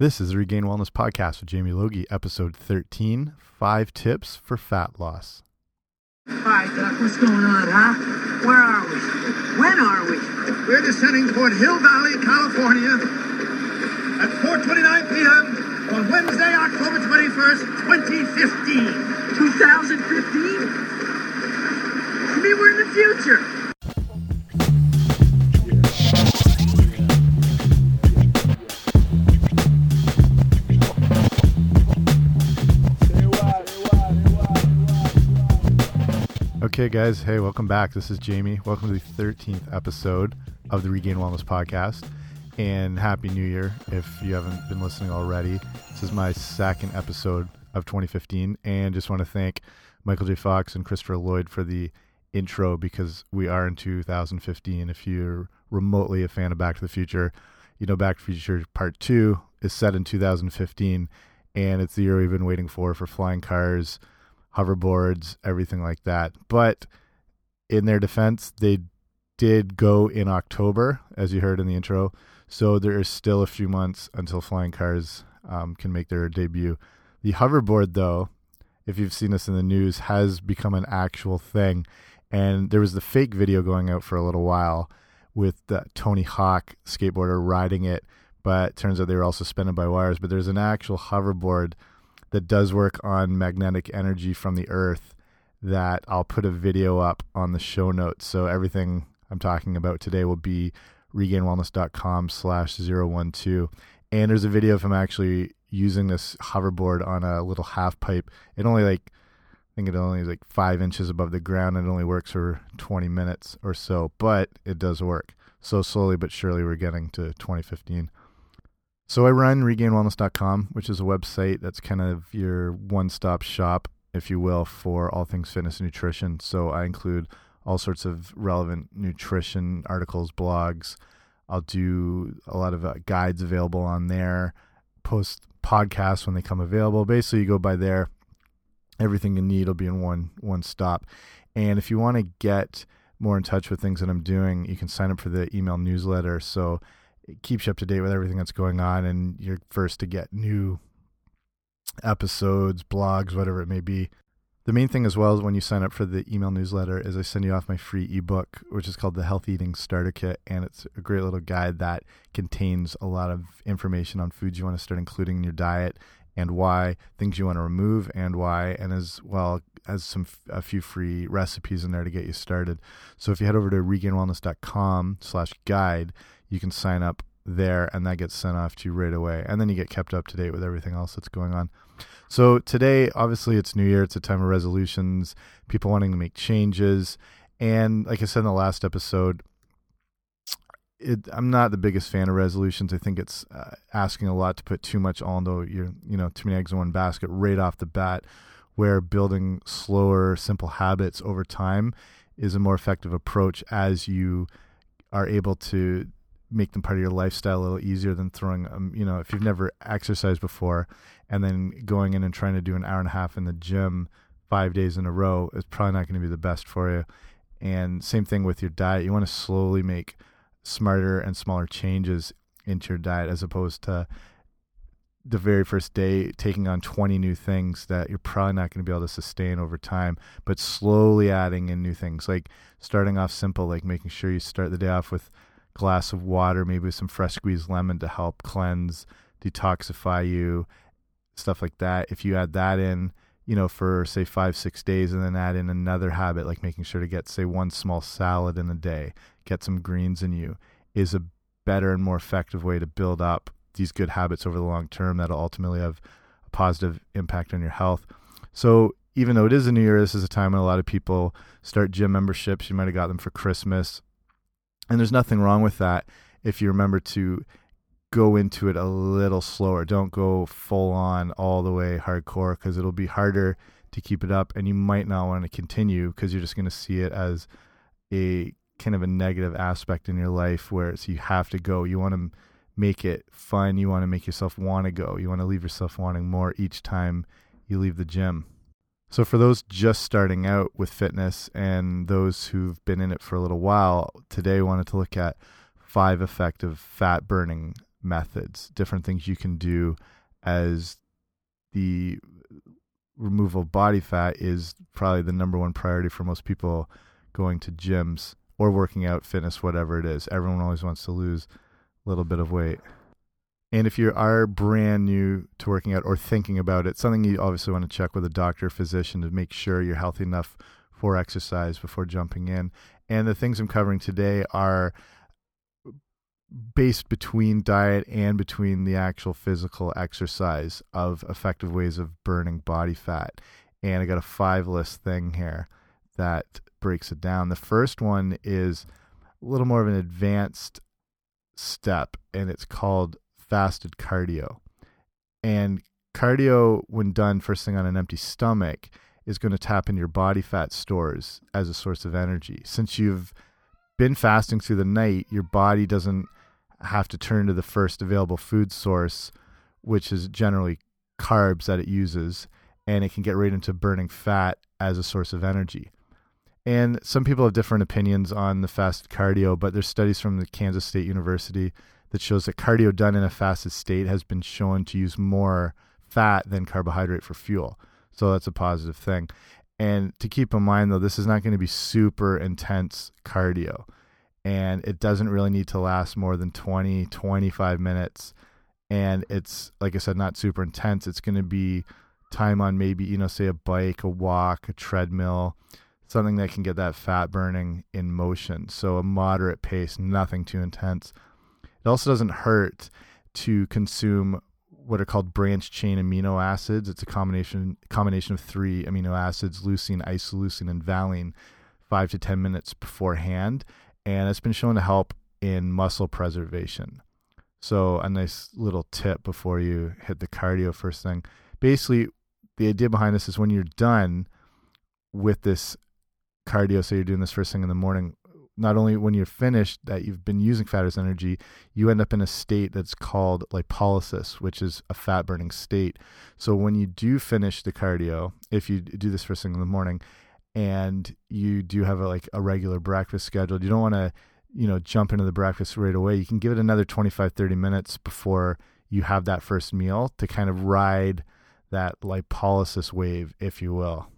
This is the Regained Wellness Podcast with Jamie Logie, episode 13 Five Tips for Fat Loss. Hi, Doc. What's going on, huh? Where are we? When are we? We're descending toward Hill Valley, California at 4.29 p.m. on Wednesday, October 21st, 2015. 2015? You mean we're in the future? Okay, guys. Hey, welcome back. This is Jamie. Welcome to the 13th episode of the Regained Wellness Podcast. And Happy New Year if you haven't been listening already. This is my second episode of 2015. And just want to thank Michael J. Fox and Christopher Lloyd for the intro because we are in 2015. If you're remotely a fan of Back to the Future, you know Back to the Future Part 2 is set in 2015. And it's the year we've been waiting for for flying cars hoverboards, everything like that. But in their defense, they did go in October, as you heard in the intro. So there is still a few months until flying cars um, can make their debut. The hoverboard, though, if you've seen this in the news, has become an actual thing. And there was the fake video going out for a little while with the Tony Hawk skateboarder riding it, but it turns out they were all suspended by wires. But there's an actual hoverboard that does work on magnetic energy from the earth that I'll put a video up on the show notes. So everything I'm talking about today will be regainedwellness.com slash 012. And there's a video of him actually using this hoverboard on a little half pipe. It only like, I think it only is like five inches above the ground it only works for 20 minutes or so, but it does work. So slowly but surely we're getting to 2015. So I run regainedwellness.com, which is a website that's kind of your one-stop shop, if you will, for all things fitness and nutrition. So I include all sorts of relevant nutrition articles, blogs. I'll do a lot of uh, guides available on there, post podcasts when they come available. Basically, you go by there, everything you need will be in one one stop. And if you want to get more in touch with things that I'm doing, you can sign up for the email newsletter. So it keeps you up to date with everything that's going on, and you're first to get new episodes, blogs, whatever it may be. The main thing as well is when you sign up for the email newsletter is I send you off my free ebook, which is called the Health Eating Starter Kit, and it's a great little guide that contains a lot of information on foods you want to start including in your diet and why, things you want to remove and why, and as well as some a few free recipes in there to get you started. So if you head over to regainedwellness.com/guide, you can sign up there and that gets sent off to you right away. And then you get kept up to date with everything else that's going on. So today obviously it's new year. It's a time of resolutions people wanting to make changes. And like i said in the last episode it, i'm not the biggest fan of resolutions. I think it's uh, asking a lot to put too much on though you're you know too many eggs in one basket right off the bat where building slower simple habits over time is a more effective approach as you are able to make them part of your lifestyle a little easier than throwing um, you know if you've never exercised before and then going in and trying to do an hour and a half in the gym five days in a row is probably not going to be the best for you. And same thing with your diet. You want to slowly make smarter and smaller changes into your diet as opposed to the very first day taking on 20 new things that you're probably not going to be able to sustain over time but slowly adding in new things like starting off simple like making sure you start the day off with a glass of water, maybe with some fresh squeezed lemon to help cleanse, detoxify you, stuff like that. If you add that in, you know, for say five, six days, and then add in another habit like making sure to get, say, one small salad in a day, get some greens in you, is a better and more effective way to build up these good habits over the long term that'll ultimately have a positive impact on your health. So, even though it is a new year, this is a time when a lot of people start gym memberships. You might have got them for Christmas and there's nothing wrong with that if you remember to go into it a little slower. Don't go full on all the way hardcore because it'll be harder to keep it up and you might not want to continue because you're just going to see it as a kind of a negative aspect in your life where it's you have to go. You want to make it fun. You want to make yourself want to go. You want to leave yourself wanting more each time you leave the gym. So, for those just starting out with fitness and those who've been in it for a little while, today I wanted to look at five effective fat burning methods, different things you can do as the removal of body fat is probably the number one priority for most people going to gyms or working out, fitness, whatever it is. Everyone always wants to lose a little bit of weight. And if you are brand new to working out or thinking about it, something you obviously want to check with a doctor or physician to make sure you're healthy enough for exercise before jumping in. And the things I'm covering today are based between diet and between the actual physical exercise of effective ways of burning body fat. And I got a five list thing here that breaks it down. The first one is a little more of an advanced step, and it's called fasted cardio. And cardio, when done first thing on an empty stomach, is going to tap into your body fat stores as a source of energy. Since you've been fasting through the night, your body doesn't have to turn to the first available food source, which is generally carbs that it uses, and it can get right into burning fat as a source of energy. And some people have different opinions on the fasted cardio, but there's studies from the Kansas State University that shows that cardio done in a fasted state has been shown to use more fat than carbohydrate for fuel. So that's a positive thing. And to keep in mind, though, this is not going to be super intense cardio. And it doesn't really need to last more than 20, 25 minutes. And it's, like I said, not super intense. It's going to be time on maybe, you know, say a bike, a walk, a treadmill, something that can get that fat burning in motion. So a moderate pace, nothing too intense. It also doesn't hurt to consume what are called branch chain amino acids. It's a combination combination of three amino acids: leucine, isoleucine, and valine. Five to ten minutes beforehand, and it's been shown to help in muscle preservation. So a nice little tip before you hit the cardio first thing. Basically, the idea behind this is when you're done with this cardio, so you're doing this first thing in the morning, not only when you're finished that you've been using fat as energy, you end up in a state that's called lipolysis, which is a fat burning state. So when you do finish the cardio, if you do this first thing in the morning, and you do have a, like a regular breakfast scheduled, you don't want to, you know, jump into the breakfast right away. You can give it another 25, 30 minutes before you have that first meal to kind of ride that lipolysis wave, if you will.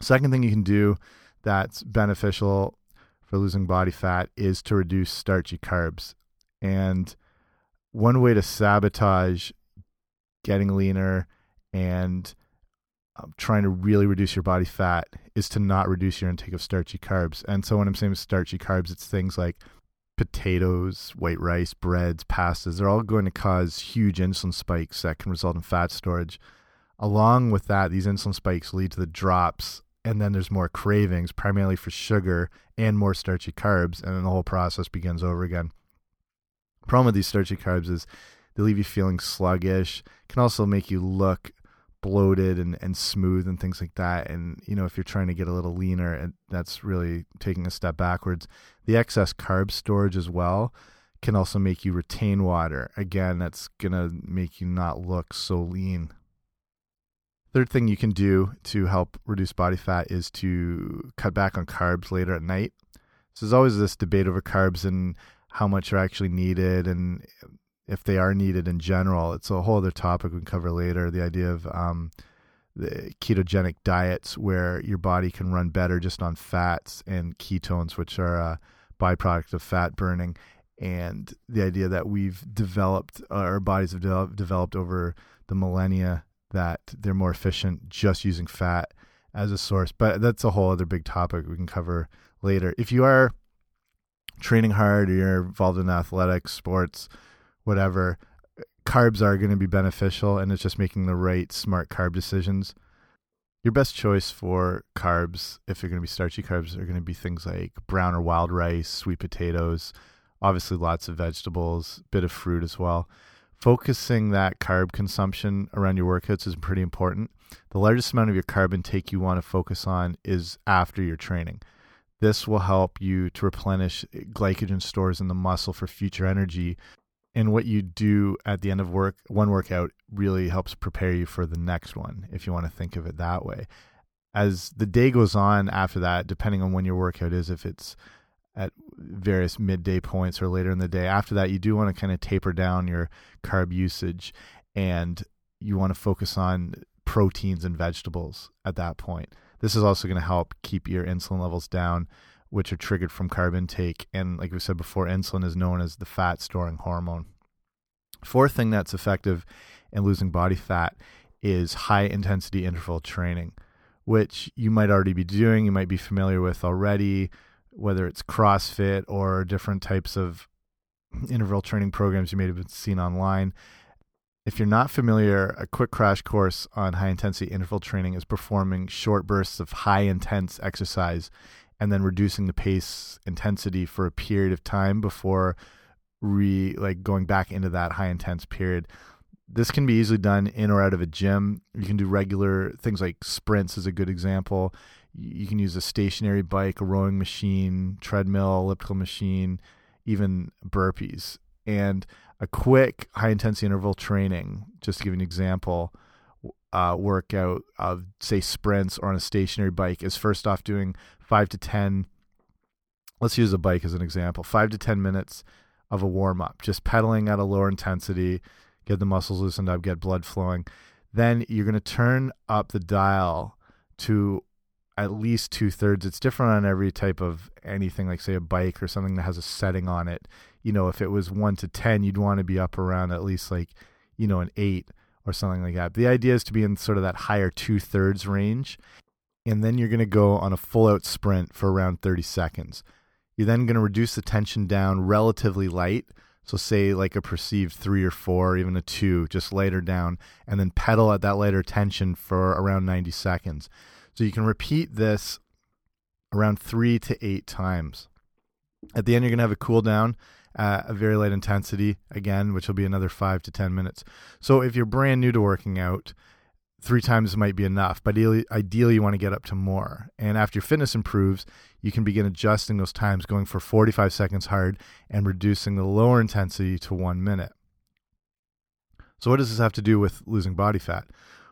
Second thing you can do that's beneficial for losing body fat is to reduce starchy carbs. And one way to sabotage getting leaner and um, trying to really reduce your body fat is to not reduce your intake of starchy carbs. And so when I'm saying starchy carbs, it's things like potatoes, white rice, breads, pastas. They're all going to cause huge insulin spikes that can result in fat storage. Along with that, these insulin spikes lead to the drops and then there's more cravings, primarily for sugar and more starchy carbs, and then the whole process begins over again. Problem with these starchy carbs is they leave you feeling sluggish, can also make you look bloated and, and smooth and things like that. And you know, if you're trying to get a little leaner, and that's really taking a step backwards. The excess carb storage as well can also make you retain water. Again, that's gonna make you not look so lean Third thing you can do to help reduce body fat is to cut back on carbs later at night. So there's always this debate over carbs and how much are actually needed and if they are needed in general. It's a whole other topic we can cover later. The idea of um, the ketogenic diets where your body can run better just on fats and ketones, which are a byproduct of fat burning. And the idea that we've developed, our bodies have de developed over the millennia that they're more efficient just using fat as a source. But that's a whole other big topic we can cover later. If you are training hard or you're involved in athletics, sports, whatever, carbs are going to be beneficial and it's just making the right smart carb decisions. Your best choice for carbs, if you're going to be starchy carbs, are going to be things like brown or wild rice, sweet potatoes, obviously lots of vegetables, bit of fruit as well focusing that carb consumption around your workouts is pretty important. The largest amount of your carb intake you want to focus on is after your training. This will help you to replenish glycogen stores in the muscle for future energy. And what you do at the end of work, one workout really helps prepare you for the next one, if you want to think of it that way. As the day goes on after that, depending on when your workout is, if it's at various midday points or later in the day. After that, you do want to kind of taper down your carb usage and you want to focus on proteins and vegetables at that point. This is also going to help keep your insulin levels down, which are triggered from carb intake. And like we said before, insulin is known as the fat storing hormone. Fourth thing that's effective in losing body fat is high intensity interval training, which you might already be doing, you might be familiar with already, whether it's CrossFit or different types of interval training programs you may have seen online. If you're not familiar, a quick crash course on high intensity interval training is performing short bursts of high intense exercise and then reducing the pace intensity for a period of time before re like going back into that high intense period. This can be easily done in or out of a gym. You can do regular things like sprints is a good example. You can use a stationary bike, a rowing machine, treadmill, elliptical machine, even burpees. And a quick high intensity interval training, just to give an example, uh, workout of say sprints or on a stationary bike is first off doing five to ten. Let's use a bike as an example. Five to ten minutes of a warm up, just pedaling at a lower intensity, get the muscles loosened up, get blood flowing. Then you're going to turn up the dial to at least two thirds. It's different on every type of anything, like say a bike or something that has a setting on it. You know, if it was one to 10, you'd want to be up around at least like, you know, an eight or something like that. The idea is to be in sort of that higher two thirds range. And then you're going to go on a full out sprint for around 30 seconds. You're then going to reduce the tension down relatively light. So, say like a perceived three or four, or even a two, just lighter down, and then pedal at that lighter tension for around 90 seconds. So, you can repeat this around three to eight times. At the end, you're going to have a cool down at a very light intensity again, which will be another five to 10 minutes. So, if you're brand new to working out, three times might be enough, but ideally, ideally you want to get up to more. And after your fitness improves, you can begin adjusting those times, going for 45 seconds hard and reducing the lower intensity to one minute. So, what does this have to do with losing body fat?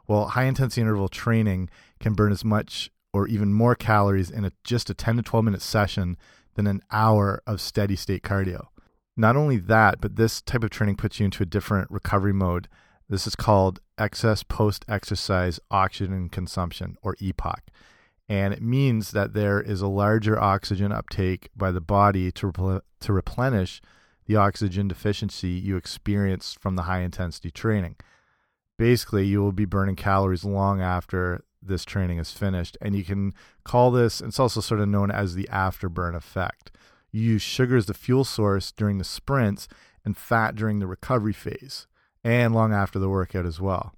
Well, high intensity interval training can burn as much or even more calories in a, just a 10 to 12 minute session than an hour of steady state cardio. Not only that, but this type of training puts you into a different recovery mode this is called excess post exercise oxygen consumption, or EPOC. And it means that there is a larger oxygen uptake by the body to, repl- to replenish the oxygen deficiency you experienced from the high intensity training. Basically, you will be burning calories long after this training is finished. And you can call this, it's also sort of known as the afterburn effect. You use sugar as the fuel source during the sprints and fat during the recovery phase and long after the workout as well.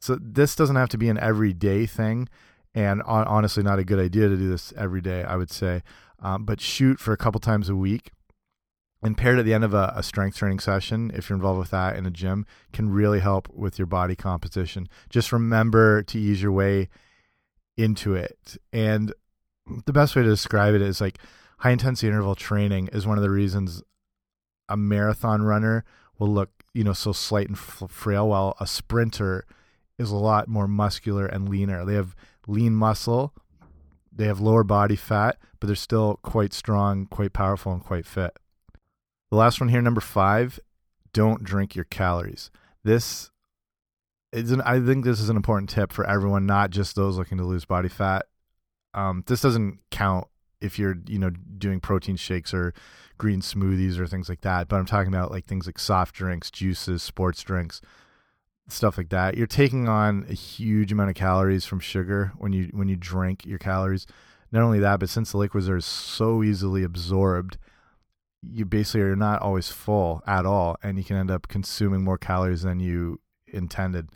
So this doesn't have to be an everyday thing, and honestly, not a good idea to do this every day. I would say, um, but shoot for a couple times a week, and paired at the end of a, a, strength training session, if you're involved with that in a gym, can really help with your body composition. Just remember to ease your way into it, and the best way to describe it is like high intensity interval training is one of the reasons a marathon runner will look you know so slight and frail while a sprinter is a lot more muscular and leaner. They have lean muscle they have lower body fat but they're still quite strong quite powerful and quite fit. The last one here number five don't drink your calories. This is an, i think this is an important tip for everyone not just those looking to lose body fat. Um, this doesn't count if you're you know doing protein shakes or green smoothies or things like that. But I'm talking about like things like soft drinks, juices, sports drinks, stuff like that. You're taking on a huge amount of calories from sugar when you when you drink your calories. Not only that, but since the liquids are so easily absorbed, you basically are not always full at all, and you can end up consuming more calories than you intended.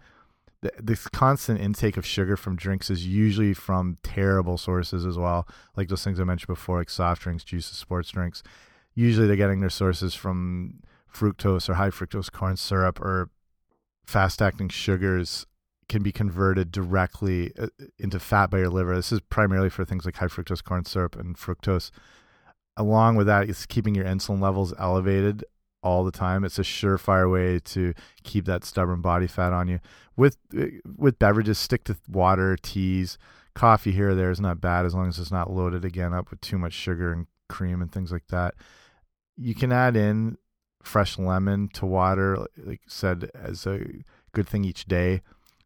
The constant intake of sugar from drinks is usually from terrible sources as well, like those things I mentioned before, like soft drinks, juices, sports drinks usually they're getting their sources from fructose or high fructose corn syrup or fast acting sugars can be converted directly uh, into fat by your liver. This is primarily for things like high fructose corn syrup and fructose. Along with that, it's keeping your insulin levels elevated all the time. It's a surefire way to keep that stubborn body fat on you. With uh, with beverages, stick to water, teas, coffee here or there is not bad as long as it's not loaded again up with too much sugar and cream and things like that. You can add in fresh lemon to water, like said, as a good thing each day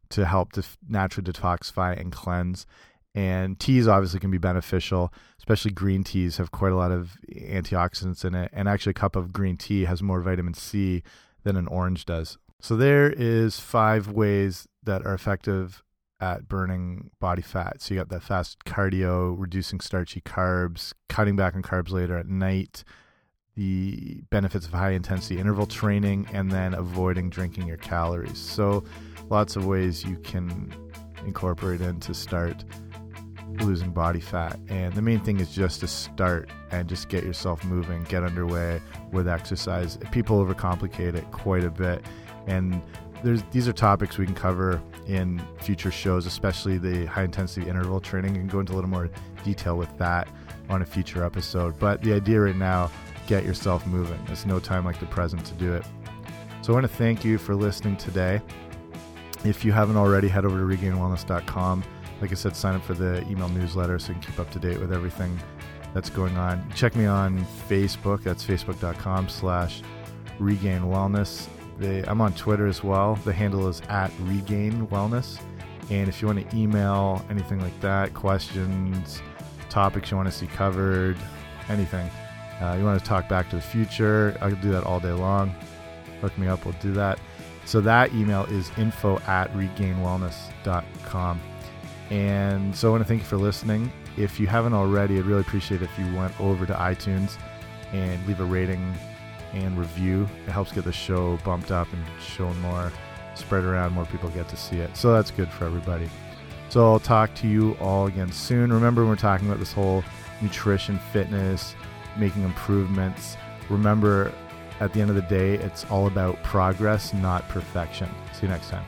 to help to naturally detoxify and cleanse. And teas obviously can be beneficial, especially green teas have quite a lot of antioxidants in it. And actually, a cup of green tea has more vitamin C than an orange does. So there is five ways that are effective at burning body fat. So you got that fast cardio, reducing starchy carbs, cutting back on carbs later at night, the benefits of high intensity interval training, and then avoiding drinking your calories. So lots of ways you can incorporate in to start losing body fat. And the main thing is just to start and just get yourself moving, get underway with exercise. People overcomplicate it quite a bit. And there's these are topics we can cover in future shows, especially the high intensity interval training, and go into a little more detail with that on a future episode. But the idea right now, get yourself moving. There's no time like the present to do it. So I want to thank you for listening today. If you haven't already, head over to regainedwellness.com like I said, sign up for the email newsletter so you can keep up to date with everything that's going on. Check me on Facebook. That's facebook.com slash regain wellness. I'm on Twitter as well. The handle is at regain wellness. And if you want to email anything like that, questions, topics you want to see covered, anything, uh, you want to talk back to the future, I can do that all day long. Hook me up, we'll do that. So that email is info at regainedwellness.com. And so I want to thank you for listening. If you haven't already, I'd really appreciate it if you went over to iTunes and leave a rating and review. It helps get the show bumped up and shown more, spread around, more people get to see it. So that's good for everybody. So I'll talk to you all again soon. Remember, we're talking about this whole nutrition, fitness, making improvements. Remember, at the end of the day, it's all about progress, not perfection. See you next time.